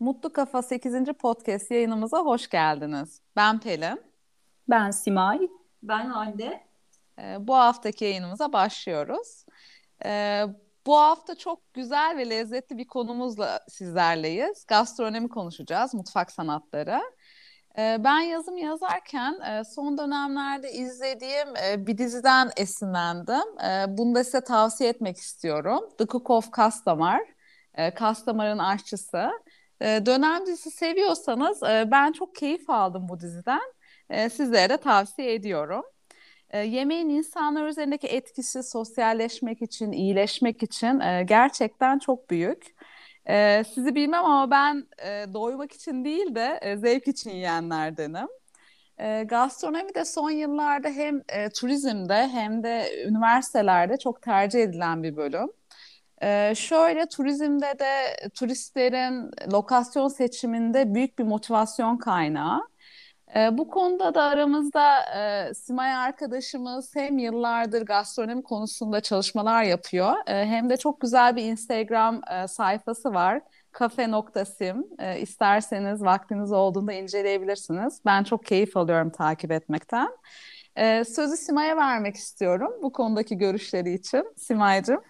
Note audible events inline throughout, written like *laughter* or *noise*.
Mutlu Kafa 8. podcast yayınımıza hoş geldiniz. Ben Pelin. Ben Simay. Ben Hande. Ee, bu haftaki yayınımıza başlıyoruz. Ee, bu hafta çok güzel ve lezzetli bir konumuzla sizlerleyiz. Gastronomi konuşacağız, mutfak sanatları. Ee, ben yazım yazarken e, son dönemlerde izlediğim e, bir diziden esinlendim. E, bunu da size tavsiye etmek istiyorum. The Cook of Kastamar, Kastamar'ın aşçısı. Dönem dizisi seviyorsanız ben çok keyif aldım bu diziden. Sizlere de tavsiye ediyorum. Yemeğin insanlar üzerindeki etkisi sosyalleşmek için, iyileşmek için gerçekten çok büyük. Ee, sizi bilmem ama ben e, doymak için değil de e, zevk için yiyenlerdenim. E, gastronomi de son yıllarda hem e, turizmde hem de üniversitelerde çok tercih edilen bir bölüm. E, şöyle turizmde de turistlerin lokasyon seçiminde büyük bir motivasyon kaynağı. E, bu konuda da aramızda e, Simay arkadaşımız hem yıllardır gastronomi konusunda çalışmalar yapıyor e, hem de çok güzel bir Instagram e, sayfası var. Kafe.sim. E, isterseniz vaktiniz olduğunda inceleyebilirsiniz. Ben çok keyif alıyorum takip etmekten. E, sözü Simay'a vermek istiyorum bu konudaki görüşleri için. Simay'cığım.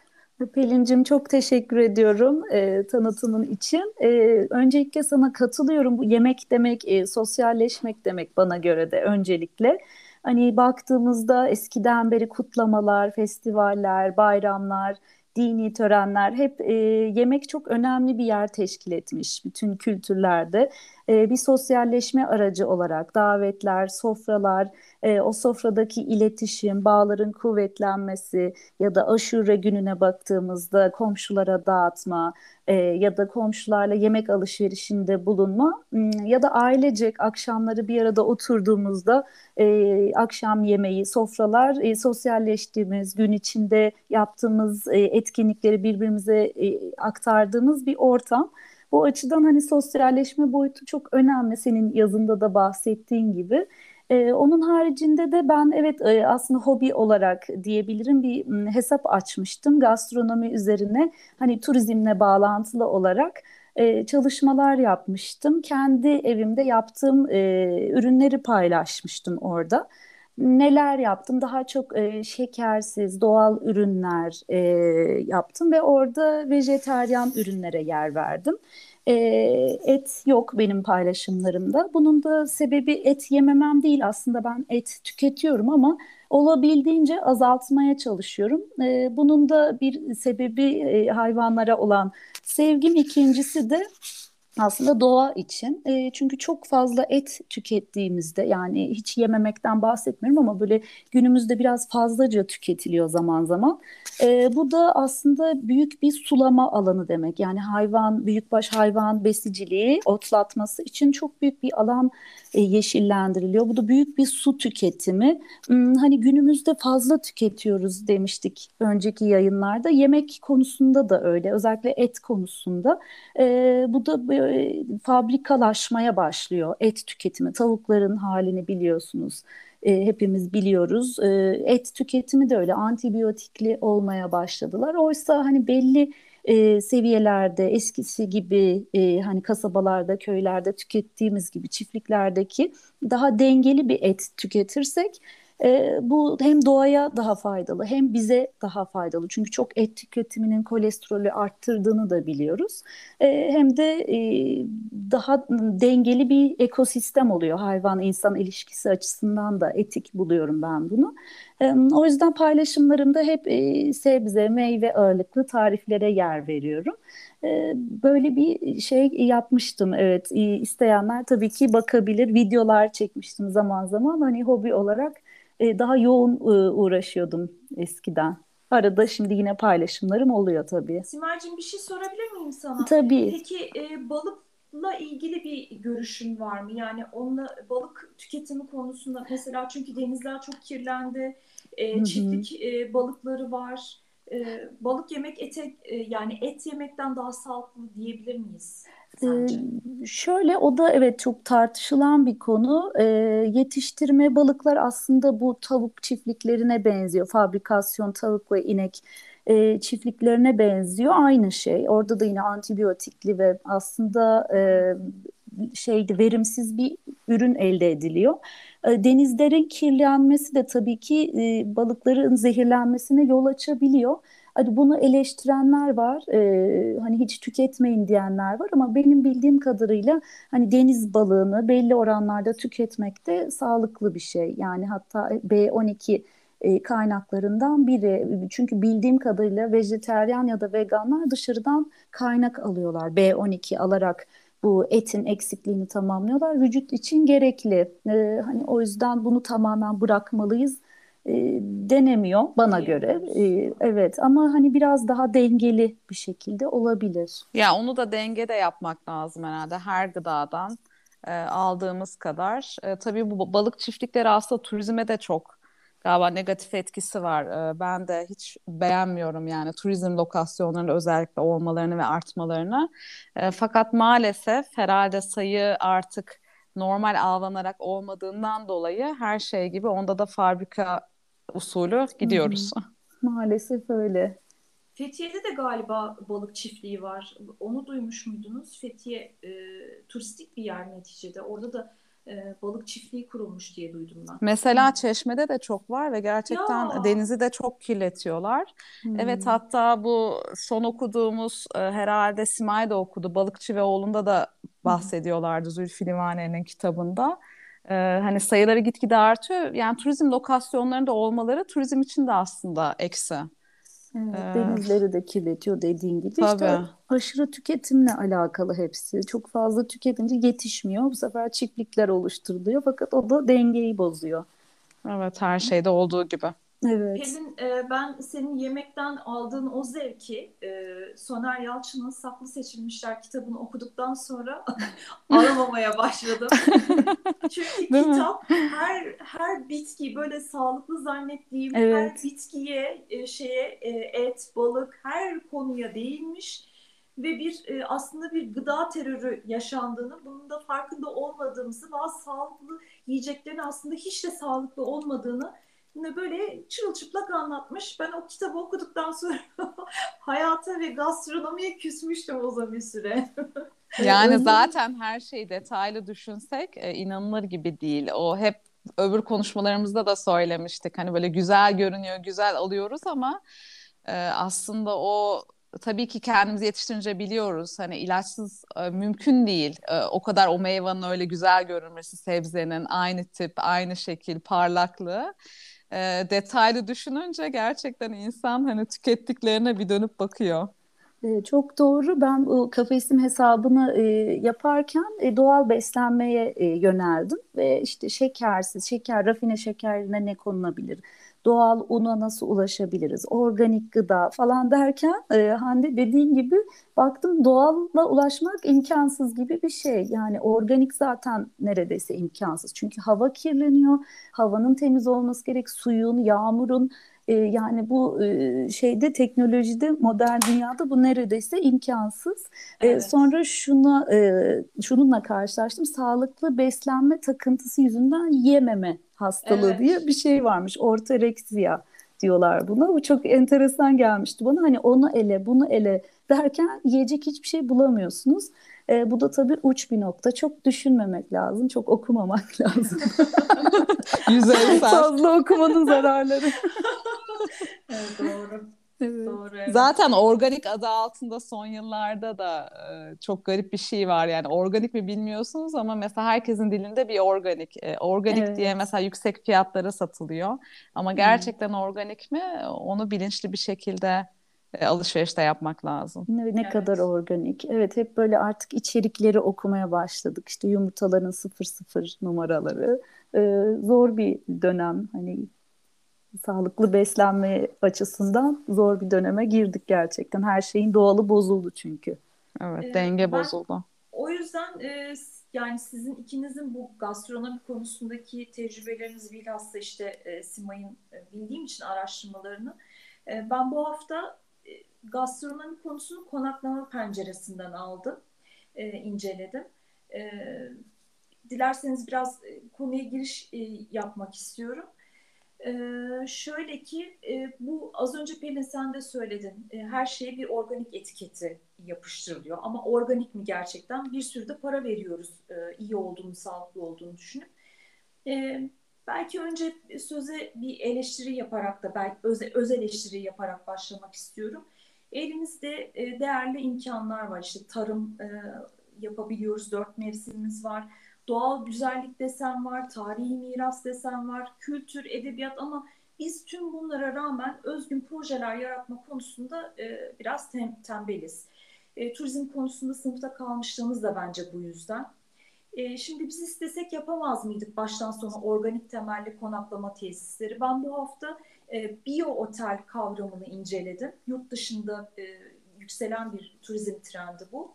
Pelin'cim çok teşekkür ediyorum e, tanıtımın için. E, öncelikle sana katılıyorum. Bu yemek demek, e, sosyalleşmek demek bana göre de öncelikle. Hani baktığımızda eskiden beri kutlamalar, festivaller, bayramlar, dini törenler hep e, yemek çok önemli bir yer teşkil etmiş bütün kültürlerde. E, bir sosyalleşme aracı olarak davetler, sofralar, e, o sofradaki iletişim, bağların kuvvetlenmesi ya da aşure gününe baktığımızda komşulara dağıtma e, ya da komşularla yemek alışverişinde bulunma ya da ailecek akşamları bir arada oturduğumuzda akşam yemeği, sofralar, sosyalleştiğimiz, gün içinde yaptığımız etkinlikleri birbirimize aktardığımız bir ortam. Bu açıdan hani sosyalleşme boyutu çok önemli senin yazında da bahsettiğin gibi. Ee, onun haricinde de ben evet e, aslında hobi olarak diyebilirim bir hesap açmıştım gastronomi üzerine hani turizmle bağlantılı olarak e, çalışmalar yapmıştım. Kendi evimde yaptığım e, ürünleri paylaşmıştım orada. Neler yaptım? Daha çok e, şekersiz, doğal ürünler e, yaptım ve orada vejeteryan ürünlere yer verdim. E, et yok benim paylaşımlarımda. Bunun da sebebi et yememem değil. Aslında ben et tüketiyorum ama olabildiğince azaltmaya çalışıyorum. E, bunun da bir sebebi e, hayvanlara olan sevgim. İkincisi de aslında doğa için. E, çünkü çok fazla et tükettiğimizde yani hiç yememekten bahsetmiyorum ama böyle günümüzde biraz fazlaca tüketiliyor zaman zaman. E, bu da aslında büyük bir sulama alanı demek. Yani hayvan, büyükbaş hayvan besiciliği, otlatması için çok büyük bir alan e, yeşillendiriliyor. Bu da büyük bir su tüketimi. Hmm, hani günümüzde fazla tüketiyoruz demiştik önceki yayınlarda. Yemek konusunda da öyle. Özellikle et konusunda. E, bu da e, fabrikalaşmaya başlıyor. Et tüketimi. Tavukların halini biliyorsunuz. E, hepimiz biliyoruz. E, et tüketimi de öyle antibiyotikli olmaya başladılar. Oysa hani belli e, seviyelerde eskisi gibi e, hani kasabalarda, köylerde tükettiğimiz gibi çiftliklerdeki daha dengeli bir et tüketirsek e, bu hem doğaya daha faydalı hem bize daha faydalı. Çünkü çok et tüketiminin kolesterolü arttırdığını da biliyoruz. E, hem de e, daha dengeli bir ekosistem oluyor hayvan insan ilişkisi açısından da etik buluyorum ben bunu. E, o yüzden paylaşımlarımda hep e, sebze, meyve ağırlıklı tariflere yer veriyorum. Böyle bir şey yapmıştım evet isteyenler tabii ki bakabilir videolar çekmiştim zaman zaman hani hobi olarak e, daha yoğun e, uğraşıyordum eskiden. Arada şimdi yine paylaşımlarım oluyor tabii. Simer'cim bir şey sorabilir miyim sana? Tabii. Peki e, balıkla ilgili bir görüşün var mı? Yani onunla balık tüketimi konusunda mesela çünkü denizler çok kirlendi. E, çiftlik e, balıkları var. E, balık yemek ete e, yani et yemekten daha sağlıklı diyebilir miyiz? Ee, şöyle o da evet çok tartışılan bir konu. Ee, yetiştirme balıklar aslında bu tavuk çiftliklerine benziyor. Fabrikasyon tavuk ve inek e, çiftliklerine benziyor. Aynı şey. Orada da yine antibiyotikli ve aslında e, şeydi verimsiz bir ürün elde ediliyor. E, denizlerin kirlenmesi de tabii ki e, balıkların zehirlenmesine yol açabiliyor. Hani bunu eleştirenler var, e, hani hiç tüketmeyin diyenler var ama benim bildiğim kadarıyla hani deniz balığını belli oranlarda tüketmek de sağlıklı bir şey. Yani hatta B12 e, kaynaklarından biri. Çünkü bildiğim kadarıyla vejeteryan ya da veganlar dışarıdan kaynak alıyorlar. B12 alarak bu etin eksikliğini tamamlıyorlar. Vücut için gerekli. E, hani o yüzden bunu tamamen bırakmalıyız e, denemiyor bana göre. E, evet ama hani biraz daha dengeli bir şekilde olabilir. Ya onu da dengede yapmak lazım herhalde her gıdadan e, aldığımız kadar. E, tabii bu balık çiftlikleri aslında turizme de çok galiba negatif etkisi var. E, ben de hiç beğenmiyorum yani turizm lokasyonlarında özellikle olmalarını ve artmalarını. E, fakat maalesef herhalde sayı artık normal avlanarak olmadığından dolayı her şey gibi onda da fabrika usulü gidiyoruz. Hı hı. Maalesef öyle. Fethiye'de de galiba balık çiftliği var. Onu duymuş muydunuz? Fethiye e, turistik bir yer neticede. Orada da e, balık çiftliği kurulmuş diye duydum ben. Mesela Çeşme'de de çok var ve gerçekten ya. denizi de çok kirletiyorlar. Hmm. Evet hatta bu son okuduğumuz e, herhalde Simay da okudu. Balıkçı ve oğlunda da bahsediyorlardı hmm. Zülfü Livaneli'nin kitabında. Ee, hani sayıları gitgide artıyor. Yani turizm lokasyonlarında olmaları turizm için de aslında eksi. Evet, ee, denizleri de kirletiyor dediğin gibi. Tabii. İşte aşırı tüketimle alakalı hepsi. Çok fazla tüketince yetişmiyor. Bu sefer çiftlikler oluşturuluyor fakat o da dengeyi bozuyor. Evet her şeyde olduğu gibi. Evet. Pelin e, ben senin yemekten aldığın o zevki e, Soner Yalçın'ın Saklı Seçilmişler kitabını okuduktan sonra *laughs* alamamaya başladım. *laughs* Çünkü Değil kitap mi? her her bitki böyle sağlıklı zannettiğim evet. her bitkiye e, şeye e, et, balık her konuya değinmiş ve bir e, aslında bir gıda terörü yaşandığını, bunun da farkında olmadığımızı, bazı sağlıklı yiyeceklerin aslında hiç de sağlıklı olmadığını böyle çırılçıplak anlatmış. Ben o kitabı okuduktan sonra *laughs* hayata ve gastronomiye küsmüştüm o zaman bir süre. *laughs* yani zaten her şeyi detaylı düşünsek e, inanılır gibi değil. O hep öbür konuşmalarımızda da söylemiştik. Hani böyle güzel görünüyor, güzel alıyoruz ama e, aslında o tabii ki kendimizi yetiştirince biliyoruz. Hani ilaçsız e, mümkün değil. E, o kadar o meyvanın öyle güzel görünmesi, sebzenin aynı tip, aynı şekil, parlaklığı e, detaylı düşününce gerçekten insan hani tükettiklerine bir dönüp bakıyor. E, çok doğru. Ben bu kafesim hesabını e, yaparken e, doğal beslenmeye e, yöneldim ve işte şekersiz, şeker, rafine şekerine ne konulabilir? Doğal una nasıl ulaşabiliriz, organik gıda falan derken e, Hande dediğin gibi baktım doğalla ulaşmak imkansız gibi bir şey. Yani organik zaten neredeyse imkansız. Çünkü hava kirleniyor, havanın temiz olması gerek, suyun, yağmurun e, yani bu e, şeyde teknolojide modern dünyada bu neredeyse imkansız. E, evet. E, sonra şuna e, şununla karşılaştım. Sağlıklı beslenme takıntısı yüzünden yememe hastalığı evet. diye bir şey varmış. Ortoreksiya diyorlar buna. Bu çok enteresan gelmişti bana. Hani onu ele, bunu ele derken yiyecek hiçbir şey bulamıyorsunuz. E, bu da tabii uç bir nokta. Çok düşünmemek lazım, çok okumamak *laughs* lazım. Yüzeysel. *laughs* Fazla okumanın zararları. *laughs* evet, doğru. Evet. Doğru, evet. Zaten organik adı altında son yıllarda da e, çok garip bir şey var yani organik mi bilmiyorsunuz ama mesela herkesin dilinde bir organik e, organik evet. diye mesela yüksek fiyatlara satılıyor ama gerçekten hmm. organik mi onu bilinçli bir şekilde e, alışverişte yapmak lazım. Ne, ne evet. kadar organik. Evet hep böyle artık içerikleri okumaya başladık. İşte yumurtaların sıfır sıfır numaraları. Ee, zor bir dönem. Hani sağlıklı beslenme açısından zor bir döneme girdik gerçekten. Her şeyin doğalı bozuldu çünkü. Evet, ee, denge bozuldu. O yüzden e, yani sizin ikinizin bu gastronomi konusundaki tecrübeleriniz bilhassa işte e, Simay'ın e, bildiğim için araştırmalarını E, ben bu hafta gastronomi konusunu konaklama penceresinden aldım, e, inceledim. E, dilerseniz biraz e, konuya giriş e, yapmak istiyorum. Ee, şöyle ki e, bu az önce Pelin sen de söyledin. E, her şeye bir organik etiketi yapıştırılıyor. Ama organik mi gerçekten? Bir sürü de para veriyoruz e, iyi olduğunu, sağlıklı olduğunu düşünüp. E, belki önce söze bir eleştiri yaparak da belki öz, öz eleştiri yaparak başlamak istiyorum. Elimizde e, değerli imkanlar var. İşte tarım e, yapabiliyoruz. Dört mevsimimiz var doğal güzellik desen var, tarihi miras desen var, kültür, edebiyat ama biz tüm bunlara rağmen özgün projeler yaratma konusunda e, biraz tem, tembeliz. Turizm konusunda sınıfta kalmışlığımız da bence bu yüzden. E, şimdi biz istesek yapamaz mıydık baştan sona organik temelli konaklama tesisleri? Ben bu hafta e, bio otel kavramını inceledim. Yurt dışında e, yükselen bir turizm trendi bu.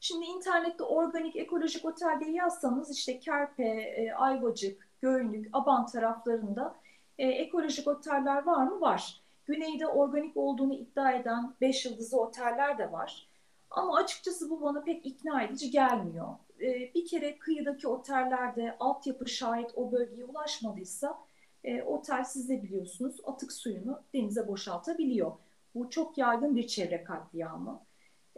Şimdi internette organik ekolojik otel diye yazsanız işte Kerpe, e, Ayvacık, Gölnük, Aban taraflarında e, ekolojik oteller var mı? Var. Güneyde organik olduğunu iddia eden 5 yıldızlı oteller de var. Ama açıkçası bu bana pek ikna edici gelmiyor. E, bir kere kıyıdaki otellerde altyapı şahit o bölgeye ulaşmadıysa e, otel siz de biliyorsunuz atık suyunu denize boşaltabiliyor. Bu çok yaygın bir çevre katliamı.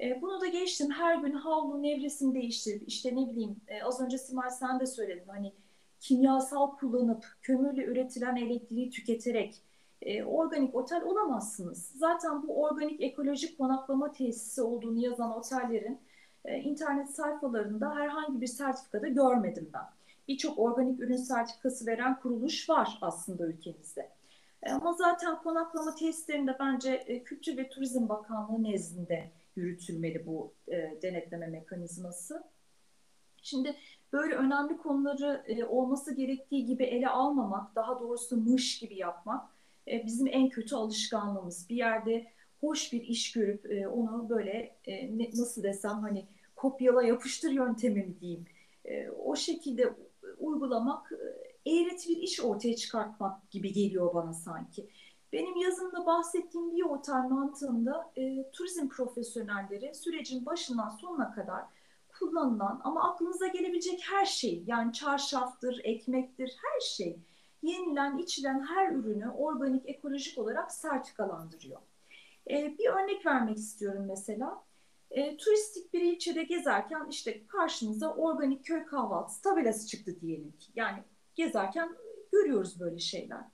E, bunu da geçtim. Her gün havlu nevresini değiştirip işte ne bileyim e, az önce Simay sen de söyledin hani kimyasal kullanıp kömürle üretilen elektriği tüketerek e, organik otel olamazsınız. Zaten bu organik ekolojik konaklama tesisi olduğunu yazan otellerin e, internet sayfalarında herhangi bir sertifikada görmedim ben. Birçok organik ürün sertifikası veren kuruluş var aslında ülkemizde. E, ama zaten konaklama tesislerinde bence e, Kültür ve Turizm Bakanlığı nezdinde yürütülmeli bu e, denetleme mekanizması. Şimdi böyle önemli konuları e, olması gerektiği gibi ele almamak, daha doğrusu mış gibi yapmak e, bizim en kötü alışkanlığımız. Bir yerde hoş bir iş görüp e, onu böyle e, nasıl desem hani kopyala yapıştır yöntemi mi diyeyim. O şekilde uygulamak eğreti bir iş ortaya çıkartmak gibi geliyor bana sanki. Benim yazımda bahsettiğim bir otel mantığında e, turizm profesyonelleri sürecin başından sonuna kadar kullanılan ama aklınıza gelebilecek her şey yani çarşaftır, ekmektir her şey yenilen, içilen her ürünü organik, ekolojik olarak sertifikalandırıyor. E, bir örnek vermek istiyorum mesela. E, turistik bir ilçede gezerken işte karşınıza organik köy kahvaltısı tabelası çıktı diyelim ki. Yani gezerken görüyoruz böyle şeyler.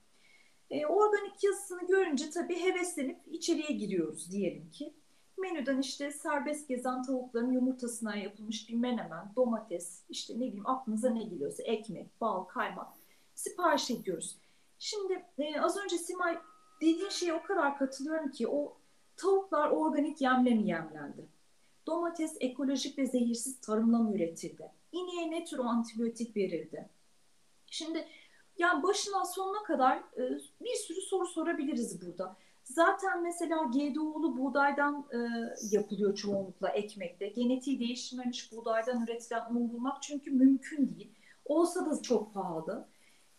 E, organik yazısını görünce tabii heveslenip içeriye giriyoruz diyelim ki. Menüden işte serbest gezen tavukların yumurtasına yapılmış bir menemen, domates, işte ne bileyim aklınıza ne geliyorsa ekmek, bal, kaymak sipariş ediyoruz. Şimdi e, az önce Simay dediğin şeye o kadar katılıyorum ki o tavuklar organik yemle mi yemlendi? Domates ekolojik ve zehirsiz tarımla mı üretildi? İneğe ne tür antibiyotik verildi? Şimdi yani başından sonuna kadar e, bir sürü soru sorabiliriz burada. Zaten mesela GDO'lu buğdaydan e, yapılıyor çoğunlukla ekmekte. Genetiği değiştirilmemiş buğdaydan üretilen un bulmak çünkü mümkün değil. Olsa da çok pahalı.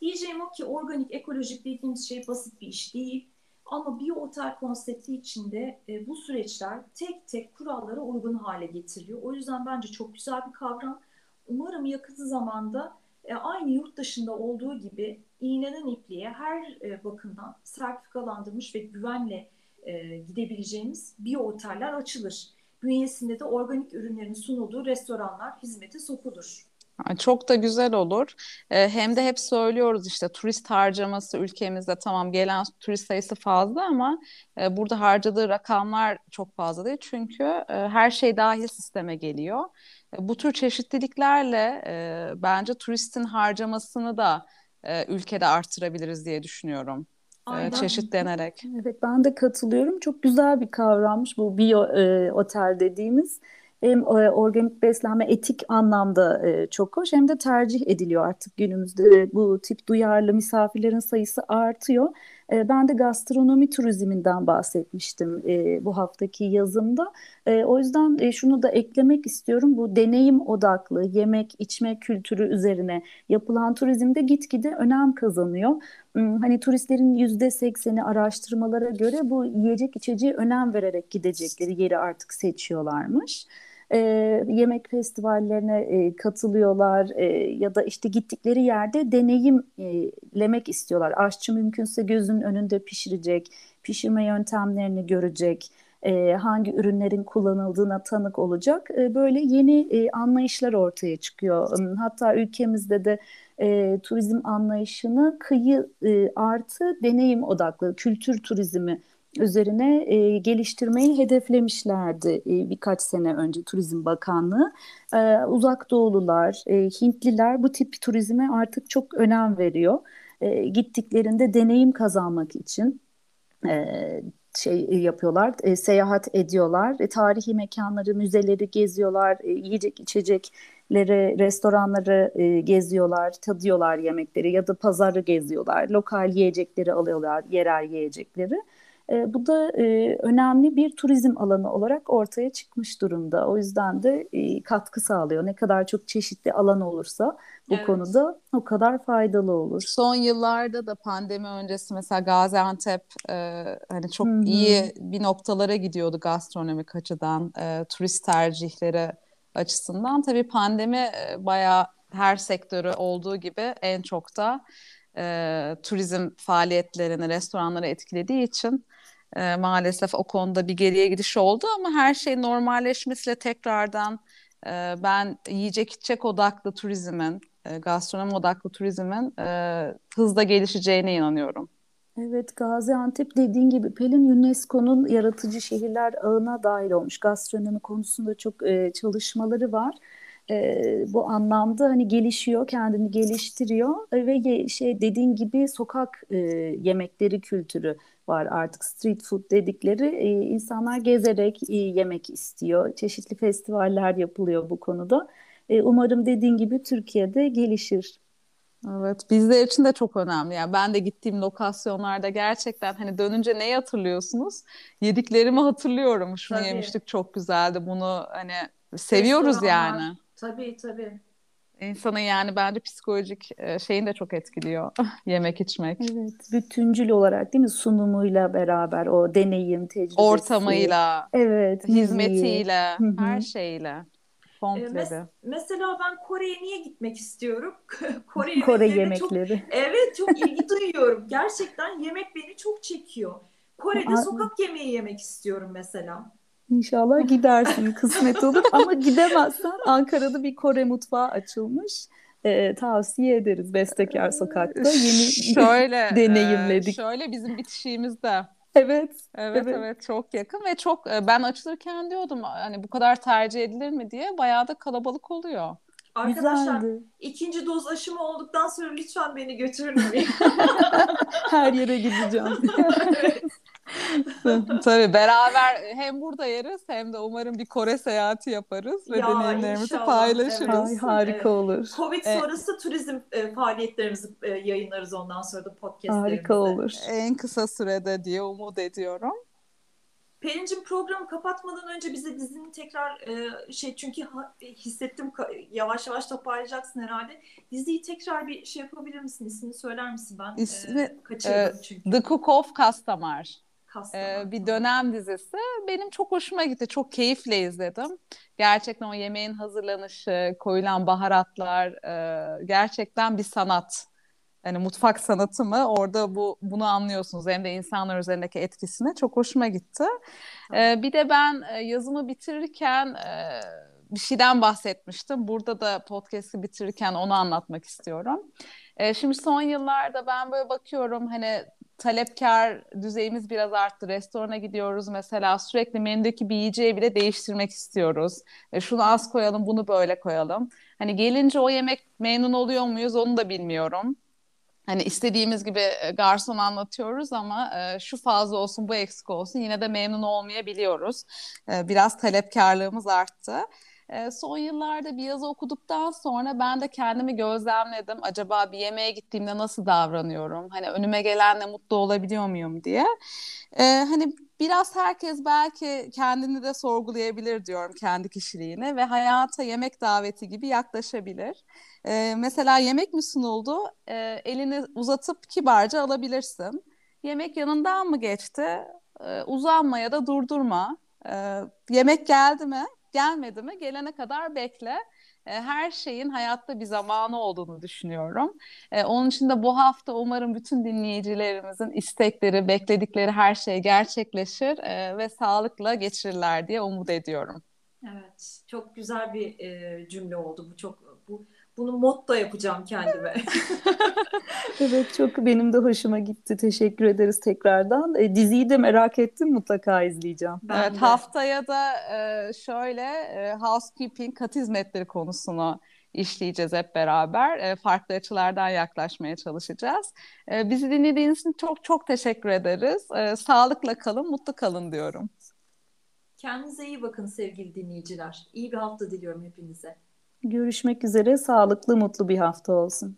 Diyeceğim o ki organik, ekolojik dediğimiz şey basit bir iş değil. Ama bir otel konsepti içinde e, bu süreçler tek tek kurallara uygun hale getiriliyor. O yüzden bence çok güzel bir kavram. Umarım yakın zamanda e, aynı yurt dışında olduğu gibi iğneden ipliğe her e, bakımdan sertifikalandırmış ve güvenle e, gidebileceğimiz bir oteller açılır. Bünyesinde de organik ürünlerin sunulduğu restoranlar hizmete sokulur. Çok da güzel olur. Hem de hep söylüyoruz işte turist harcaması ülkemizde tamam gelen turist sayısı fazla ama burada harcadığı rakamlar çok fazla değil. Çünkü her şey dahil sisteme geliyor. Bu tür çeşitliliklerle bence turistin harcamasını da ülkede artırabiliriz diye düşünüyorum. Aynen. Çeşitlenerek. Evet ben de katılıyorum. Çok güzel bir kavrammış bu bio e, otel dediğimiz hem e, organik beslenme etik anlamda e, çok hoş hem de tercih ediliyor artık günümüzde bu tip duyarlı misafirlerin sayısı artıyor. E, ben de gastronomi turizminden bahsetmiştim e, bu haftaki yazımda. E, o yüzden e, şunu da eklemek istiyorum. Bu deneyim odaklı yemek içme kültürü üzerine yapılan turizmde gitgide önem kazanıyor. Hmm, hani turistlerin yüzde sekseni araştırmalara göre bu yiyecek içeceği önem vererek gidecekleri yeri artık seçiyorlarmış e, yemek festivallerine e, katılıyorlar e, ya da işte gittikleri yerde deneyimlemek istiyorlar. Aşçı mümkünse gözünün önünde pişirecek, pişirme yöntemlerini görecek, e, hangi ürünlerin kullanıldığına tanık olacak. E, böyle yeni e, anlayışlar ortaya çıkıyor. Hatta ülkemizde de e, turizm anlayışını kıyı e, artı deneyim odaklı kültür turizmi üzerine e, geliştirmeyi hedeflemişlerdi e, birkaç sene önce Turizm Bakanlığı. E, uzak Doğulular, e, Hintliler bu tip turizme artık çok önem veriyor. E, gittiklerinde deneyim kazanmak için e, şey yapıyorlar, e, seyahat ediyorlar, e, tarihi mekanları, müzeleri geziyorlar, e, yiyecek içecekleri, restoranları e, geziyorlar, tadıyorlar yemekleri ya da pazarı geziyorlar, lokal yiyecekleri alıyorlar, yerel yiyecekleri. E, bu da e, önemli bir turizm alanı olarak ortaya çıkmış durumda. O yüzden de e, katkı sağlıyor. Ne kadar çok çeşitli alan olursa bu evet. konuda o kadar faydalı olur. Son yıllarda da pandemi öncesi mesela Gaziantep e, hani çok Hı-hı. iyi bir noktalara gidiyordu gastronomik açıdan, e, turist tercihleri açısından. Tabii pandemi e, bayağı her sektörü olduğu gibi en çok da e, turizm faaliyetlerini, restoranları etkilediği için e, maalesef o konuda bir geriye gidiş oldu ama her şey normalleşmesiyle tekrardan e, ben yiyecek içecek odaklı turizmin, e, gastronomi odaklı turizmin e, hızla gelişeceğine inanıyorum. Evet Gaziantep dediğin gibi Pelin UNESCO'nun yaratıcı şehirler ağına dahil olmuş. Gastronomi konusunda çok e, çalışmaları var e, bu anlamda hani gelişiyor, kendini geliştiriyor e, ve şey dediğin gibi sokak e, yemekleri kültürü var artık street food dedikleri e, insanlar gezerek e, yemek istiyor. Çeşitli festivaller yapılıyor bu konuda. E, umarım dediğin gibi Türkiye'de gelişir. Evet, bizler için de çok önemli. Yani ben de gittiğim lokasyonlarda gerçekten hani dönünce neyi hatırlıyorsunuz? Yediklerimi hatırlıyorum. Şunu Tabii. yemiştik çok güzeldi. Bunu hani seviyoruz yani. Tabii tabii. İnsanın yani bence psikolojik e, şeyini de çok etkiliyor *laughs* yemek içmek. Evet, bütüncül olarak değil mi sunumuyla beraber o deneyim, tecrübesi. Ortamıyla, evet, hizmetiyle, Hı-hı. her şeyle. Komple ee, mes- mesela ben Kore'ye niye gitmek istiyorum? *laughs* Kore, Kore yemekleri. Çok, evet çok *laughs* ilgi duyuyorum. Gerçekten yemek beni çok çekiyor. Kore'de sokak yemeği yemek istiyorum mesela. İnşallah gidersin *laughs* kısmet olur ama gidemezsen Ankara'da bir Kore mutfağı açılmış. Ee, tavsiye ederiz Bestekar Sokak'ta. Yeni *laughs* şöyle *laughs* deneyimledik. E, şöyle bizim bitişiğimizde. Evet, evet. Evet evet çok yakın ve çok e, ben açılırken diyordum hani bu kadar tercih edilir mi diye bayağı da kalabalık oluyor. Arkadaşlar Güzeldi. ikinci doz aşımı olduktan sonra lütfen beni götürün. Her yere gideceğim. evet. *laughs* Tabii beraber hem burada yeriz hem de umarım bir Kore seyahati yaparız ve ya, deneyimlerimizi inşallah. paylaşırız. Evet. harika evet. olur. Covid evet. sonrası turizm e, faaliyetlerimizi e, yayınlarız ondan sonra da podcastlerimizde. Harika olur. En kısa sürede diye umut ediyorum. Pelin'cim programı kapatmadan önce bize dizinin tekrar e, şey çünkü ha, hissettim yavaş yavaş toparlayacaksın herhalde. Diziyi tekrar bir şey yapabilir misin? İsmini söyler misin? Ben İsmi, e, kaçırdım e, çünkü. The Cook of Castamar. Ee, bir dönem dizisi. Benim çok hoşuma gitti. Çok keyifle izledim. Gerçekten o yemeğin hazırlanışı, koyulan baharatlar e, gerçekten bir sanat. Yani mutfak sanatı mı? Orada bu bunu anlıyorsunuz. Hem de insanlar üzerindeki etkisine çok hoşuma gitti. Ee, bir de ben e, yazımı bitirirken e, bir şeyden bahsetmiştim. Burada da podcast'i bitirirken onu anlatmak istiyorum. E, şimdi son yıllarda ben böyle bakıyorum hani talepkar düzeyimiz biraz arttı. Restorana gidiyoruz mesela sürekli menüdeki bir yiyeceği bile değiştirmek istiyoruz. E, şunu az koyalım, bunu böyle koyalım. Hani gelince o yemek memnun oluyor muyuz onu da bilmiyorum. Hani istediğimiz gibi e, garson anlatıyoruz ama e, şu fazla olsun bu eksik olsun yine de memnun olmayabiliyoruz. E, biraz talepkarlığımız arttı. Son yıllarda bir yazı okuduktan sonra ben de kendimi gözlemledim. Acaba bir yemeğe gittiğimde nasıl davranıyorum? Hani önüme gelenle mutlu olabiliyor muyum diye. E, hani biraz herkes belki kendini de sorgulayabilir diyorum kendi kişiliğini ve hayata yemek daveti gibi yaklaşabilir. E, mesela yemek mi sunuldu? E, elini uzatıp kibarca alabilirsin. Yemek yanından mı geçti? E, uzanma ya da durdurma. E, yemek geldi mi? Gelmedi mi? Gelene kadar bekle. E, her şeyin hayatta bir zamanı olduğunu düşünüyorum. E, onun için de bu hafta umarım bütün dinleyicilerimizin istekleri, bekledikleri her şey gerçekleşir e, ve sağlıkla geçirirler diye umut ediyorum. Evet, çok güzel bir cümle oldu bu. Çok bu bunu motto yapacağım kendime. *laughs* evet çok benim de hoşuma gitti. Teşekkür ederiz tekrardan. E, diziyi de merak ettim mutlaka izleyeceğim. Ben evet de. haftaya da e, şöyle e, housekeeping kat hizmetleri konusunu işleyeceğiz hep beraber. E, farklı açılardan yaklaşmaya çalışacağız. E, bizi dinlediğiniz için çok çok teşekkür ederiz. E, sağlıkla kalın, mutlu kalın diyorum. Kendinize iyi bakın sevgili dinleyiciler. İyi bir hafta diliyorum hepinize. Görüşmek üzere. Sağlıklı, mutlu bir hafta olsun.